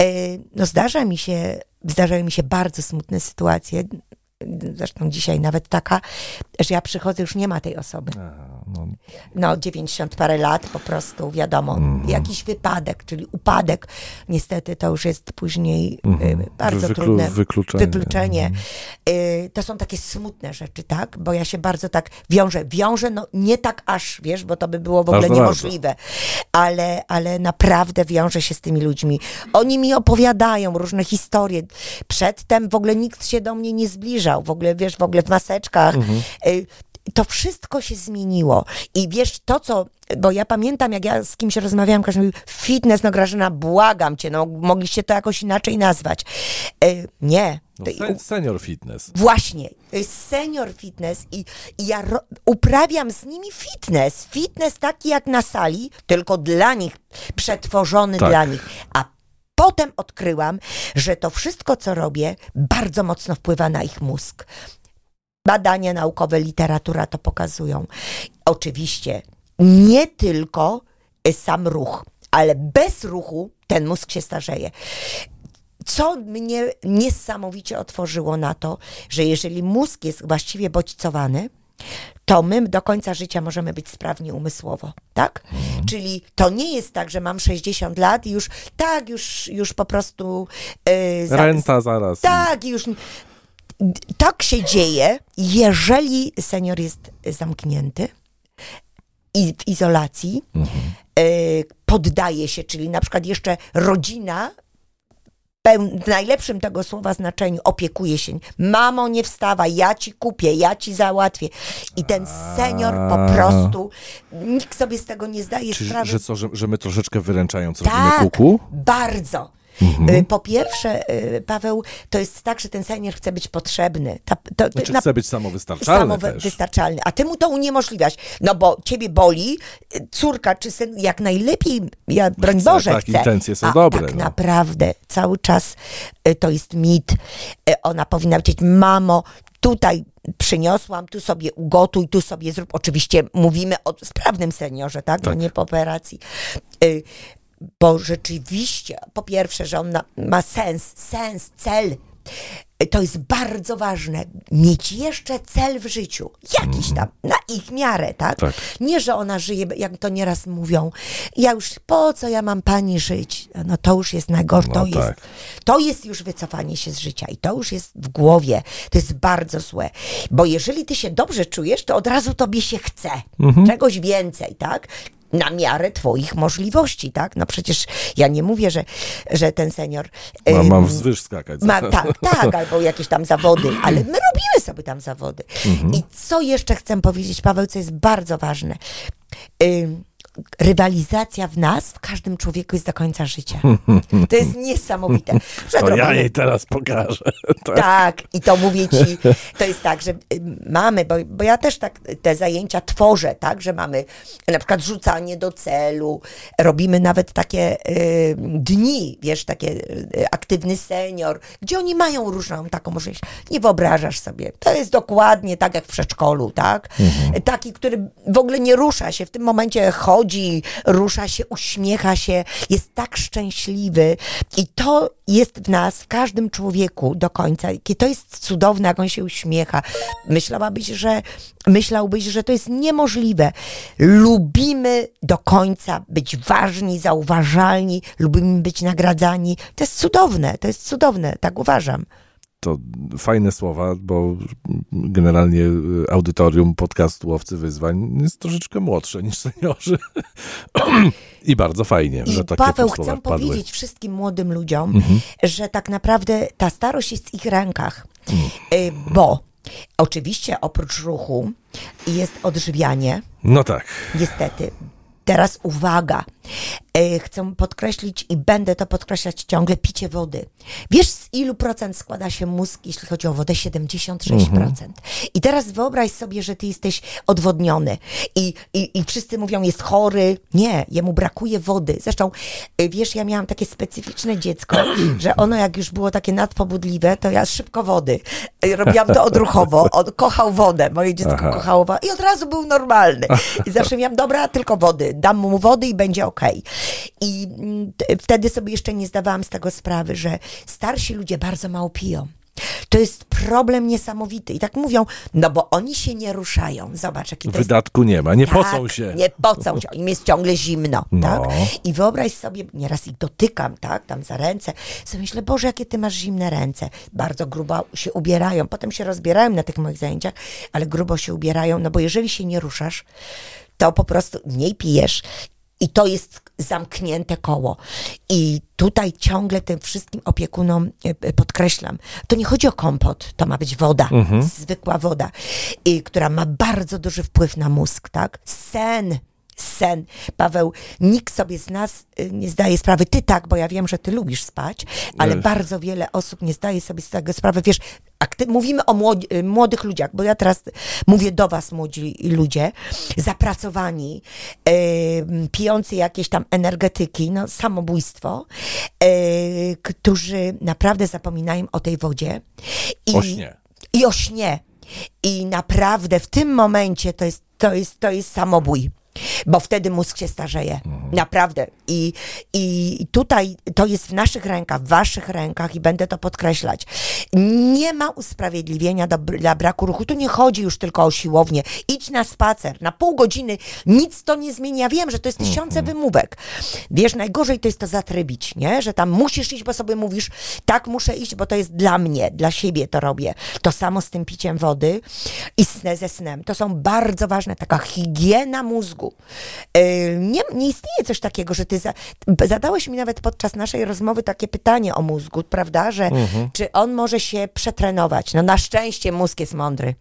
Y, No zdarza mi się, zdarzają mi się bardzo smutne sytuacje. Zresztą dzisiaj nawet taka, że ja przychodzę, już nie ma tej osoby. No, No, 90 parę lat po prostu, wiadomo, Mhm. jakiś wypadek, czyli upadek. Niestety to już jest później y, bardzo Wyklu- trudne. Wykluczenie. Wykluczenie. Y, to są takie smutne rzeczy, tak? Bo ja się bardzo tak wiążę. Wiążę, no nie tak aż, wiesz, bo to by było w ogóle Bardzo, niemożliwe. Ale, ale naprawdę wiążę się z tymi ludźmi. Oni mi opowiadają różne historie. Przedtem w ogóle nikt się do mnie nie W ogóle, wiesz, w ogóle w maseczkach. Mhm. Y, to wszystko się zmieniło. I wiesz, to co, bo ja pamiętam, jak ja z kimś rozmawiałam, każdy mówił, fitness, no Grażyna, błagam cię, no mogliście to jakoś inaczej nazwać. E, nie. No, To- se, senior fitness. Właśnie, senior fitness i, i ja ro, uprawiam z nimi fitness. Fitness taki jak na sali, tylko dla nich, przetworzony Tak. dla nich. A potem odkryłam, że to wszystko, co robię, bardzo mocno wpływa na ich mózg. Badania naukowe, literatura to pokazują. Oczywiście nie tylko y, sam ruch, ale bez ruchu ten mózg się starzeje co mnie niesamowicie otworzyło na to, że jeżeli mózg jest właściwie bodźcowany, to my do końca życia możemy być sprawni umysłowo, tak? Czyli to nie jest tak, że mam 60 lat i już tak, już, już po prostu yy, za- Renta zaraz. tak, już. Tak się dzieje, jeżeli senior jest zamknięty i w izolacji, y, poddaje się, czyli na przykład jeszcze rodzina w najlepszym tego słowa znaczeniu opiekuje się. Mamo, nie wstawaj, ja ci kupię, ja ci załatwię. I ten senior po prostu, nikt sobie z tego nie zdaje Czy, sprawy. że co, że, że my troszeczkę wyręczając Tak, robimy kuku? bardzo. Mhm. Y, Po pierwsze, y, Paweł, to jest tak, że ten senior chce być potrzebny. Ta, to, Znaczy na- chce być samowystarczalny samowystarczalny, a ty mu to uniemożliwiasz. No bo ciebie boli, y, córka czy syn, jak najlepiej, ja broń Chce, Boże tak, chcę. intencje są a dobre, tak no. naprawdę cały czas to jest mit. Ona powinna powiedzieć, mamo, tutaj przyniosłam, tu sobie ugotuj, tu sobie zrób. Oczywiście mówimy o sprawnym seniorze, tak? No Tak. nie po operacji. Bo rzeczywiście, po pierwsze, że on na, ma sens, sens, cel. To jest bardzo ważne, mieć jeszcze cel w życiu, jakiś tam, na ich miarę, tak? Tak. Nie, że ona żyje, jak to nieraz mówią, ja już, po co ja mam pani żyć? No to już jest najgorsze, No to, jest, tak. to jest już wycofanie się z życia i to już jest w głowie, to jest bardzo złe, bo jeżeli ty się dobrze czujesz, to od razu tobie się chce Mhm. czegoś więcej, tak? Na miarę twoich możliwości, tak? No przecież ja nie mówię, że, że ten senior... Ma, ym, mam wzwyż skakać. ma, tak, tak, albo jakieś tam zawody, ale my robimy sobie tam zawody. Mhm. I co jeszcze chcę powiedzieć, Paweł, co jest bardzo ważne. Ym, rywalizacja w nas, w każdym człowieku jest do końca życia. To jest niesamowite. To ja jej teraz pokażę. Tak. tak, i to mówię ci, to jest tak, że y, mamy, bo, bo ja też tak te zajęcia tworzę, tak, że mamy na przykład rzucanie do celu, robimy nawet takie y, dni, wiesz, takie y, aktywny senior, gdzie oni mają różną taką możliwość. Nie wyobrażasz sobie. To jest dokładnie tak jak w przedszkolu, tak? Taki, który w ogóle nie rusza się, w tym momencie chodzi, rusza się, uśmiecha się, jest tak szczęśliwy i to jest w nas, w każdym człowieku do końca. Jakie to jest cudowne, jak on się uśmiecha. Myślałabyś, że myślałbyś, że to jest niemożliwe. Lubimy do końca być ważni, zauważalni, lubimy być nagradzani. To jest cudowne, to jest cudowne, tak uważam. To fajne słowa, bo generalnie y, audytorium podcastu Łowcy Wyzwań jest troszeczkę młodsze niż seniorzy. I bardzo fajnie, I że takie Paweł, chcę powiedzieć wszystkim młodym ludziom, Mhm. że tak naprawdę ta starość jest w ich rękach, Mm. Y, bo oczywiście oprócz ruchu jest odżywianie, No tak. niestety. Teraz uwaga, chcę podkreślić i będę to podkreślać ciągle, picie wody. Wiesz z ilu procent składa się mózg, jeśli chodzi o wodę? 76%. I teraz wyobraź sobie, że ty jesteś odwodniony i, i, i wszyscy mówią, jest chory. Nie, jemu brakuje wody. Zresztą, y, wiesz, ja miałam takie specyficzne dziecko, że ono jak już było takie nadpobudliwe, to ja szybko wody. Y, Robiłam to odruchowo. On kochał wodę. Moje dziecko Aha. kochało wodę i od razu był normalny. I zawsze miałam, dobra, tylko wody. Dam mu wody i będzie okej. I mm, wtedy sobie jeszcze nie zdawałam z tego sprawy, że starsi ludzie bardzo mało piją. To jest problem niesamowity. I tak mówią, no bo oni się nie ruszają. Zobacz, jaki to jest Wydatku nie ma, nie tak, pocą się. Nie pocą się, im jest ciągle zimno, No. tak? I wyobraź sobie, nieraz ich dotykam, tak, tam za ręce, sobie myślę, Boże, jakie ty masz zimne ręce. Bardzo grubo się ubierają, potem się rozbierają na tych moich zajęciach, ale grubo się ubierają, no bo jeżeli się nie ruszasz, to po prostu mniej pijesz I to jest zamknięte koło. I tutaj ciągle tym wszystkim opiekunom e, e, podkreślam, to nie chodzi o kompot, to ma być woda, zwykła woda, i, która ma bardzo duży wpływ na mózg, tak? Sen sen. Paweł, nikt sobie z nas y, nie zdaje sprawy, ty tak, bo ja wiem, że ty lubisz spać, ale Ech. bardzo wiele osób nie zdaje sobie z tego sprawy. Wiesz, a ty, mówimy o młodzi, y, młodych ludziach, bo ja teraz mówię do was, młodzi ludzie, zapracowani, y, pijący jakieś tam energetyki, no samobójstwo, którzy naprawdę zapominają o tej wodzie. I, O śnie. I o śnie. I naprawdę w tym momencie to jest, to jest, to jest samobój. Bo wtedy mózg się starzeje. Naprawdę. I, I tutaj to jest w naszych rękach, w waszych rękach i będę to podkreślać. Nie ma usprawiedliwienia do, dla braku ruchu. Tu nie chodzi już tylko o siłownię. Idź na spacer, na pół godziny. Nic to nie zmienia. Wiem, że to jest tysiące wymówek. Wiesz, najgorzej to jest to zatrybić, nie? Że tam musisz iść, bo sobie mówisz, tak muszę iść, bo to jest dla mnie, dla siebie to robię. To samo z tym piciem wody i ze snem. To są bardzo ważne, taka higiena mózgu. Yy, Nie, nie istnieje coś takiego, że ty za, zadałeś mi nawet podczas naszej rozmowy takie pytanie o mózgu, prawda, że czy on może się przetrenować. No na szczęście mózg jest mądry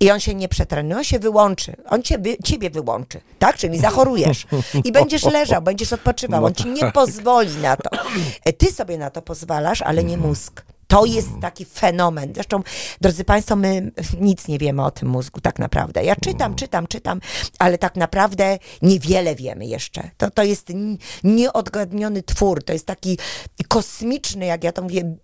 i on się nie przetrenuje, on się wyłączy. On ciebie, ciebie wyłączy, tak? Czyli zachorujesz i będziesz leżał, będziesz odpoczywał. On ci nie pozwoli na to. E, Ty sobie na to pozwalasz, ale nie mózg. To jest taki fenomen. Zresztą, drodzy Państwo, my nic nie wiemy o tym mózgu tak naprawdę. Ja czytam, czytam, czytam, ale tak naprawdę niewiele wiemy jeszcze. To, to jest nieodgadniony twór, to jest taki kosmiczny, jak ja to mówię,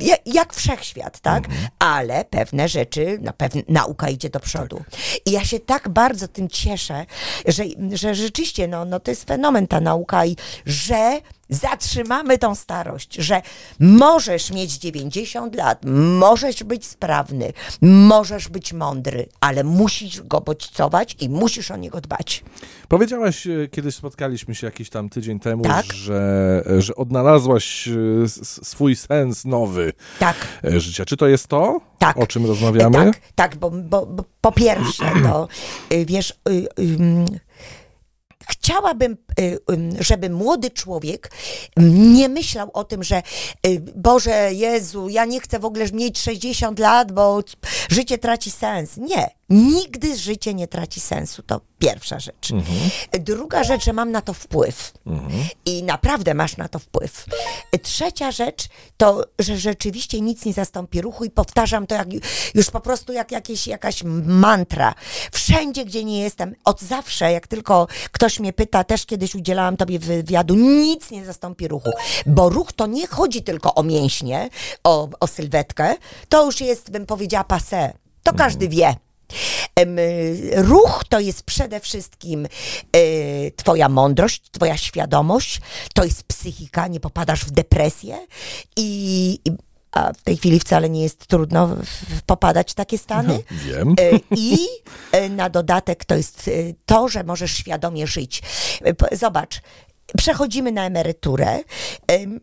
ja- jak wszechświat, tak? Ale pewne rzeczy, na pewno nauka idzie do przodu. I ja się tak bardzo tym cieszę, że, że rzeczywiście, no, no to jest fenomen ta nauka i że zatrzymamy tą starość, że możesz mieć 90 lat, możesz być sprawny, możesz być mądry, ale musisz go bodźcować i musisz o niego dbać. Powiedziałaś, e, kiedyś spotkaliśmy się jakiś tam tydzień temu, Tak. że, że odnalazłaś e, swój sens nowy Tak. e, życia. Czy to jest to, Tak. o czym rozmawiamy? Tak, tak, bo, bo, bo po pierwsze, to y, wiesz, y, chciałabym, y, ym, żeby młody człowiek nie myślał o tym, że y, Boże, Jezu, ja nie chcę w ogóle mieć 60 lat, bo życie traci sens. Nie, nigdy życie nie traci sensu. To pierwsza rzecz. Druga rzecz, że mam na to wpływ. I naprawdę masz na to wpływ. Trzecia rzecz to, że rzeczywiście nic nie zastąpi ruchu i powtarzam to jak, już po prostu jak jakieś, jakaś mantra. Wszędzie, gdzie nie jestem, od zawsze, jak tylko ktoś mnie pyta, też kiedyś udzielałam tobie wywiadu, nic nie zastąpi ruchu. Bo ruch to nie chodzi tylko o mięśnie, o, o sylwetkę, to już jest, bym powiedziała, passé. To każdy wie. Y, Ruch to jest przede wszystkim y, twoja mądrość, twoja świadomość, to jest psychika, nie popadasz w depresję i, a w tej chwili wcale nie jest trudno popadać w takie stany. Wiem. E, I e, na dodatek to jest e, to, że możesz świadomie żyć. E, Zobacz. Przechodzimy na emeryturę,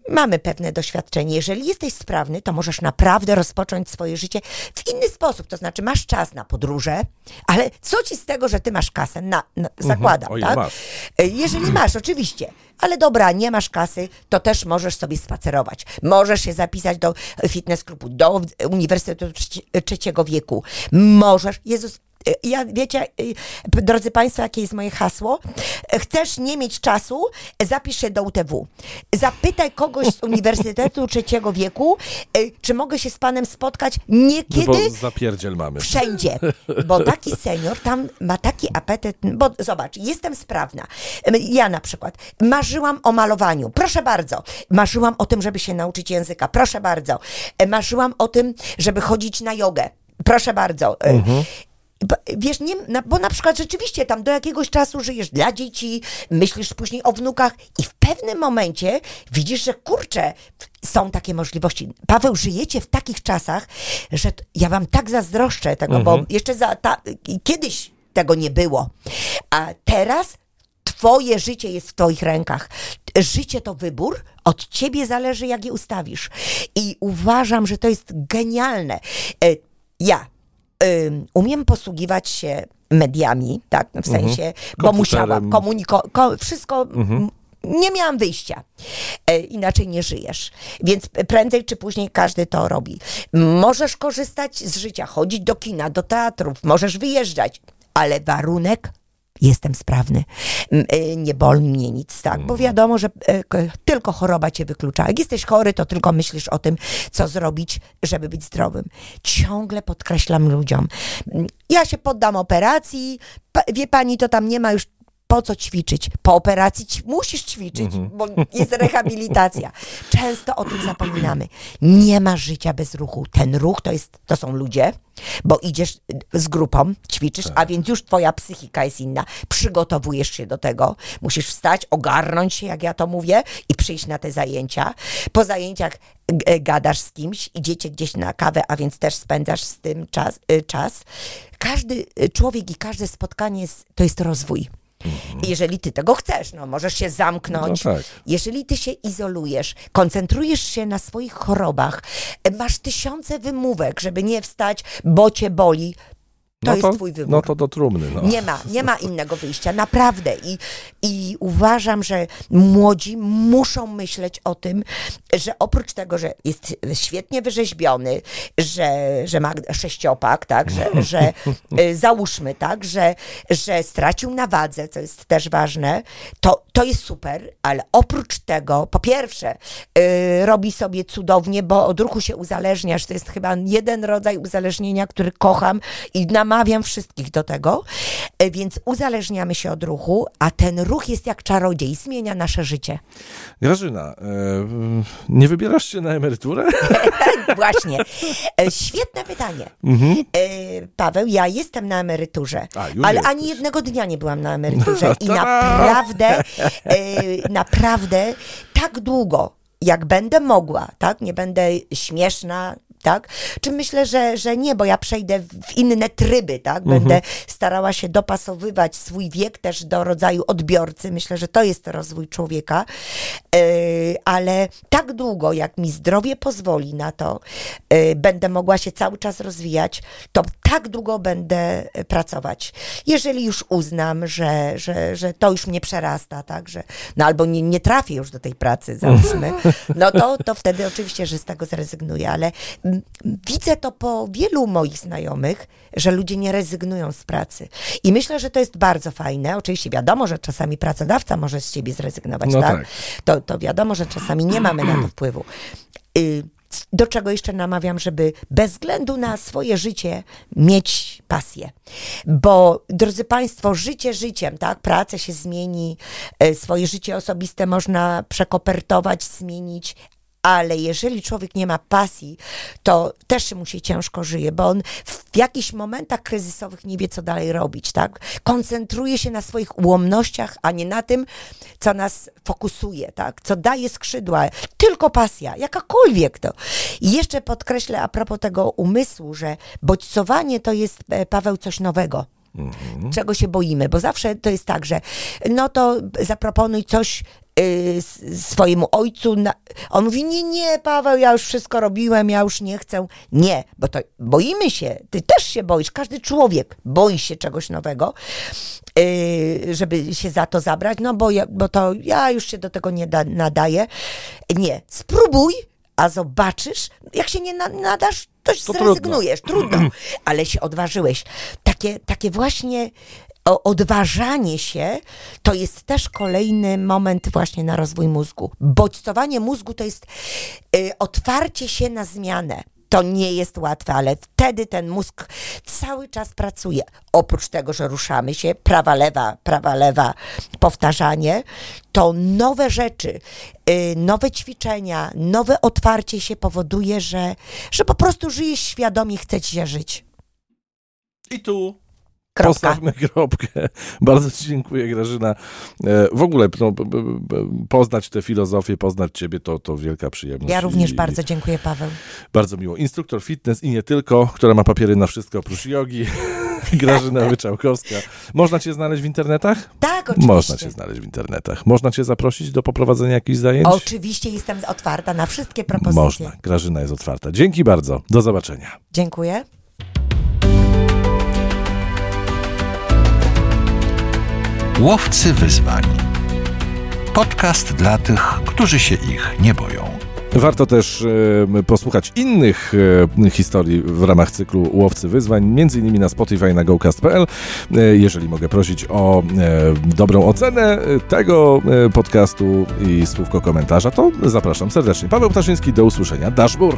mamy pewne doświadczenie. Jeżeli jesteś sprawny, to możesz naprawdę rozpocząć swoje życie w inny sposób. To znaczy, masz czas na podróże, ale co ci z tego, że ty masz kasę? Na, na, zakładam, O ile tak? masz. E, Jeżeli masz, oczywiście. Ale dobra, nie masz kasy, to też możesz sobie spacerować. Możesz się zapisać do fitness klubu, do Uniwersytetu Trzeci- Trzeciego Wieku. Możesz, Jezus, ja wiecie, p- drodzy Państwo, jakie jest moje hasło? Chcesz nie mieć czasu? Zapisz się do UTW. Zapytaj kogoś z Uniwersytetu Trzeciego Wieku, e, czy mogę się z Panem spotkać niekiedy No Bo zapierdziel mamy. Wszędzie, bo taki senior tam ma taki apetyt, bo zobacz, jestem sprawna. Ja na przykład marzyłam o malowaniu, proszę bardzo. Marzyłam o tym, żeby się nauczyć języka, proszę bardzo. Marzyłam o tym, żeby chodzić na jogę, proszę bardzo. Bo, Wiesz, nie, na, bo na przykład rzeczywiście tam do jakiegoś czasu żyjesz dla dzieci, myślisz później o wnukach i w pewnym momencie widzisz, że kurczę, są takie możliwości. Paweł, żyjecie w takich czasach, że t- ja wam tak zazdroszczę tego, bo jeszcze za ta, kiedyś tego nie było. A teraz Twoje życie jest w Twoich rękach. Życie to wybór, od Ciebie zależy, jak je ustawisz. I uważam, że to jest genialne. E, Ja umiem posługiwać się mediami, tak, w sensie, bo Komputerem. musiałam komunikować, ko- wszystko, m, nie miałam wyjścia. E, inaczej nie żyjesz. Więc prędzej czy później każdy to robi. Możesz korzystać z życia, chodzić do kina, do teatrów, możesz wyjeżdżać, ale warunek jestem sprawny. E, Nie boli mnie nic, tak? Bo wiadomo, że e, tylko choroba cię wyklucza. Jak jesteś chory, to tylko myślisz o tym, co zrobić, żeby być zdrowym. Ciągle podkreślam ludziom. Ja się poddam operacji, wie pani, to tam nie ma już po co ćwiczyć? Po operacji musisz ćwiczyć, bo jest rehabilitacja. Często o tym zapominamy. Nie ma życia bez ruchu. Ten ruch to, jest, to są ludzie, bo idziesz y, z grupą, ćwiczysz, a więc już twoja psychika jest inna. Przygotowujesz się do tego. Musisz wstać, ogarnąć się, jak ja to mówię, i przyjść na te zajęcia. Po zajęciach g- gadasz z kimś, idziecie gdzieś na kawę, a więc też spędzasz z tym czas. y, czas. Każdy y, człowiek i każde spotkanie jest, to jest rozwój. Jeżeli ty tego chcesz, no możesz się zamknąć. No tak. Jeżeli ty się izolujesz, koncentrujesz się na swoich chorobach, masz tysiące wymówek, żeby nie wstać, bo cię boli, to no jest to, twój wybór. No to do trumny. No. Nie ma, nie ma innego wyjścia, naprawdę. I, I uważam, że młodzi muszą myśleć o tym, że oprócz tego, że jest świetnie wyrzeźbiony, że, że ma sześciopak, tak, że, że y, załóżmy, tak, że, że stracił na wadze, co jest też ważne, to, to jest super, ale oprócz tego, po pierwsze, y, robi sobie cudownie, bo od ruchu się uzależniasz, to jest chyba jeden rodzaj uzależnienia, który kocham i namawiam wszystkich do tego, y, więc uzależniamy się od ruchu, a ten ruch jest jak czarodziej, zmienia nasze życie. Grażyna, e, nie wybierasz się na emeryturę? Właśnie. E, Świetne pytanie. E, Paweł, ja jestem na emeryturze, A, ale jesteś. ani jednego dnia nie byłam na emeryturze i naprawdę, e, naprawdę tak długo, jak będę mogła, tak, nie będę śmieszna, tak? Czy myślę, że, że nie, bo ja przejdę w inne tryby, tak? Będę starała się dopasowywać swój wiek też do rodzaju odbiorcy. Myślę, że to jest rozwój człowieka. Yy, ale tak długo, jak mi zdrowie pozwoli na to, yy, będę mogła się cały czas rozwijać, to tak długo będę y, pracować. Jeżeli już uznam, że, że, że to już mnie przerasta, tak? Że, no albo nie, nie trafię już do tej pracy, załóżmy, no to, to wtedy oczywiście, że z tego zrezygnuję, ale widzę to po wielu moich znajomych, że ludzie nie rezygnują z pracy. I myślę, że to jest bardzo fajne. Oczywiście wiadomo, że czasami pracodawca może z ciebie zrezygnować, No tak? tak. To, to wiadomo, że czasami nie mamy na to wpływu. Y, Do czego jeszcze namawiam, żeby bez względu na swoje życie mieć pasję. Bo, drodzy Państwo, życie życiem, tak? Pracę się zmieni, e, swoje życie osobiste można przekopertować, zmienić, ale jeżeli człowiek nie ma pasji, to też mu się ciężko żyje, bo on w jakichś momentach kryzysowych nie wie, co dalej robić, tak? Koncentruje się na swoich ułomnościach, a nie na tym, co nas fokusuje, tak? Co daje skrzydła. Tylko pasja, jakakolwiek to. I jeszcze podkreślę a propos tego umysłu, że bodźcowanie to jest, e, Paweł, coś nowego czego się boimy, bo zawsze to jest tak, że no to zaproponuj coś swojemu ojcu. On mówi, nie, nie, Paweł, ja już wszystko robiłem, ja już nie chcę. Nie, bo to boimy się, ty też się boisz, każdy człowiek boi się czegoś nowego, y, żeby się za to zabrać, no bo, ja, bo to ja już się do tego nie da, nadaję. Nie, spróbuj, a zobaczysz, jak się nie na, nadasz, to, To zrezygnujesz, trudno, ale się odważyłeś. Takie, takie właśnie odważanie się to jest też kolejny moment właśnie na rozwój mózgu. Bodźcowanie mózgu to jest y, otwarcie się na zmianę. To nie jest łatwe, ale wtedy ten mózg cały czas pracuje. Oprócz tego, że ruszamy się, prawa, lewa, prawa, lewa, powtarzanie, to nowe rzeczy, y, nowe ćwiczenia, nowe otwarcie się powoduje, że, że po prostu żyjesz świadomie, chce ci się żyć. I tu Kropka. postawmy kropkę. Bardzo Ci dziękuję, Grażyna. E, W ogóle no, poznać tę filozofię, poznać Ciebie, to, to wielka przyjemność. Ja również I- bardzo dziękuję, Paweł. Bardzo miło. Instruktor fitness i nie tylko, która ma papiery na wszystko oprócz jogi. Grażyna Wyczałkowska. Można Cię znaleźć w internetach? Tak, oczywiście. Można Cię znaleźć w internetach. Można Cię zaprosić do poprowadzenia jakichś zajęć? Oczywiście jestem otwarta na wszystkie propozycje. Można. Grażyna jest otwarta. Dzięki bardzo. Do zobaczenia. Dziękuję. Łowcy wyzwań. Podcast dla tych, którzy się ich nie boją. Warto też e, posłuchać innych e, historii w ramach cyklu Łowcy Wyzwań, między innymi na Spotify na gocast.pl. E, jeżeli mogę prosić o e, dobrą ocenę tego e, podcastu i słówko komentarza, to zapraszam serdecznie. Paweł Ptaszyński, do usłyszenia. Dashbur.